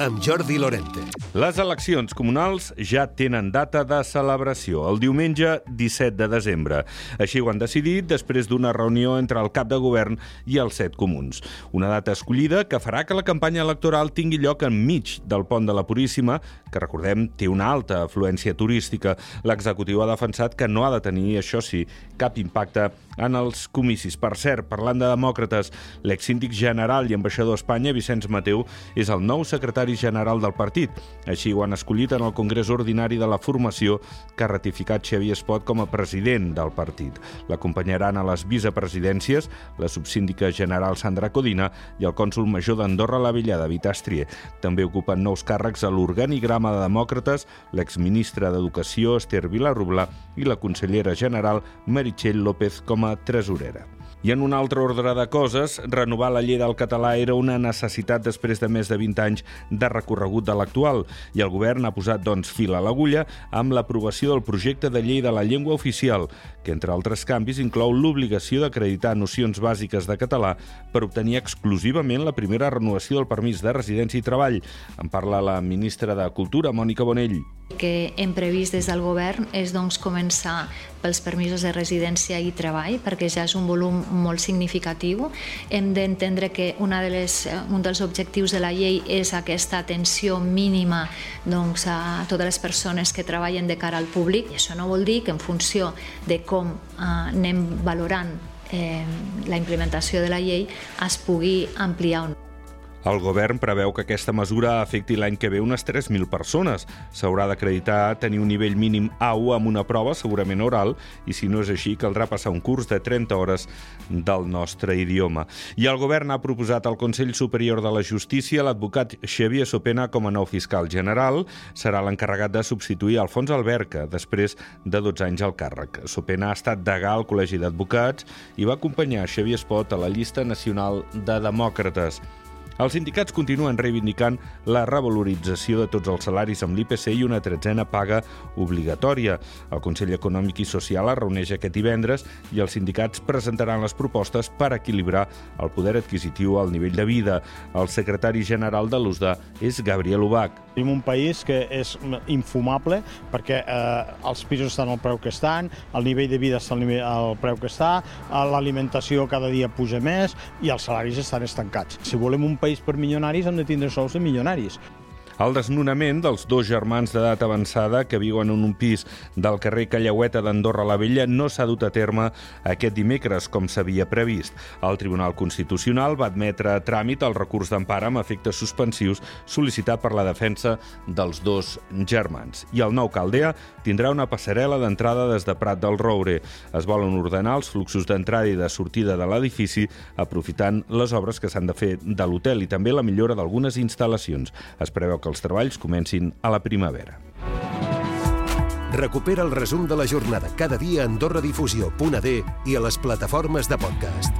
amb Jordi Lorente. Les eleccions comunals ja tenen data de celebració, el diumenge 17 de desembre. Així ho han decidit després d'una reunió entre el cap de govern i els set comuns. Una data escollida que farà que la campanya electoral tingui lloc enmig del pont de la Puríssima, que recordem té una alta afluència turística. L'executiu ha defensat que no ha de tenir, això sí, cap impacte en els comicis. Per cert, parlant de demòcrates, l'exsíndic general i ambaixador a Espanya, Vicenç Mateu, és el nou secretari general del partit. Així ho han escollit en el Congrés Ordinari de la Formació que ha ratificat Xavier Espot com a president del partit. L'acompanyaran a les vicepresidències la subsíndica general Sandra Codina i el cònsul major d'Andorra la Vella, David Astrier. També ocupen nous càrrecs a l'organigrama de demòcrates l'exministra d'Educació Esther Vilarrubla i la consellera general Meritxell López com a tresorera. I en un altre ordre de coses, renovar la llei del català era una necessitat després de més de 20 anys de recorregut de l'actual i el govern ha posat doncs fil a l'agulla amb l'aprovació del projecte de llei de la llengua oficial, que entre altres canvis inclou l'obligació d'acreditar nocions bàsiques de català per obtenir exclusivament la primera renovació del permís de residència i treball. En parla la ministra de Cultura, Mònica Bonell que hem previst des del govern és doncs, començar pels permisos de residència i treball, perquè ja és un volum molt significatiu. Hem d'entendre que una de les, un dels objectius de la llei és aquesta atenció mínima doncs, a totes les persones que treballen de cara al públic. I això no vol dir que en funció de com eh, anem valorant eh, la implementació de la llei es pugui ampliar o no. El govern preveu que aquesta mesura afecti l'any que ve unes 3.000 persones. S'haurà d'acreditar tenir un nivell mínim A1 amb una prova, segurament oral, i si no és així, caldrà passar un curs de 30 hores del nostre idioma. I el govern ha proposat al Consell Superior de la Justícia l'advocat Xavier Sopena com a nou fiscal general. Serà l'encarregat de substituir Alfons Alberca, després de 12 anys al càrrec. Sopena ha estat degà al Col·legi d'Advocats i va acompanyar Xavier Espot a la llista nacional de demòcrates. Els sindicats continuen reivindicant la revalorització de tots els salaris amb l'IPC i una tretzena paga obligatòria. El Consell Econòmic i Social es reuneix aquest divendres i els sindicats presentaran les propostes per equilibrar el poder adquisitiu al nivell de vida. El secretari general de l'USDA és Gabriel Ubach. Tenim un país que és infumable perquè eh, els pisos estan al preu que estan, el nivell de vida està al, nivell, al preu que està, l'alimentació cada dia puja més i els salaris estan estancats. Si volem un país país per milionaris hem de tindre sous de milionaris. El desnonament dels dos germans d'edat avançada que viuen en un pis del carrer Callaueta d'Andorra la Vella no s'ha dut a terme aquest dimecres, com s'havia previst. El Tribunal Constitucional va admetre a tràmit el recurs d'empara amb efectes suspensius sol·licitat per la defensa dels dos germans. I el nou Caldea tindrà una passarel·la d'entrada des de Prat del Roure. Es volen ordenar els fluxos d'entrada i de sortida de l'edifici aprofitant les obres que s'han de fer de l'hotel i també la millora d'algunes instal·lacions. Es preveu els treballs comencin a la primavera. Recupera el resum de la jornada cada dia a AndorraDifusió.d i a les plataformes de podcast.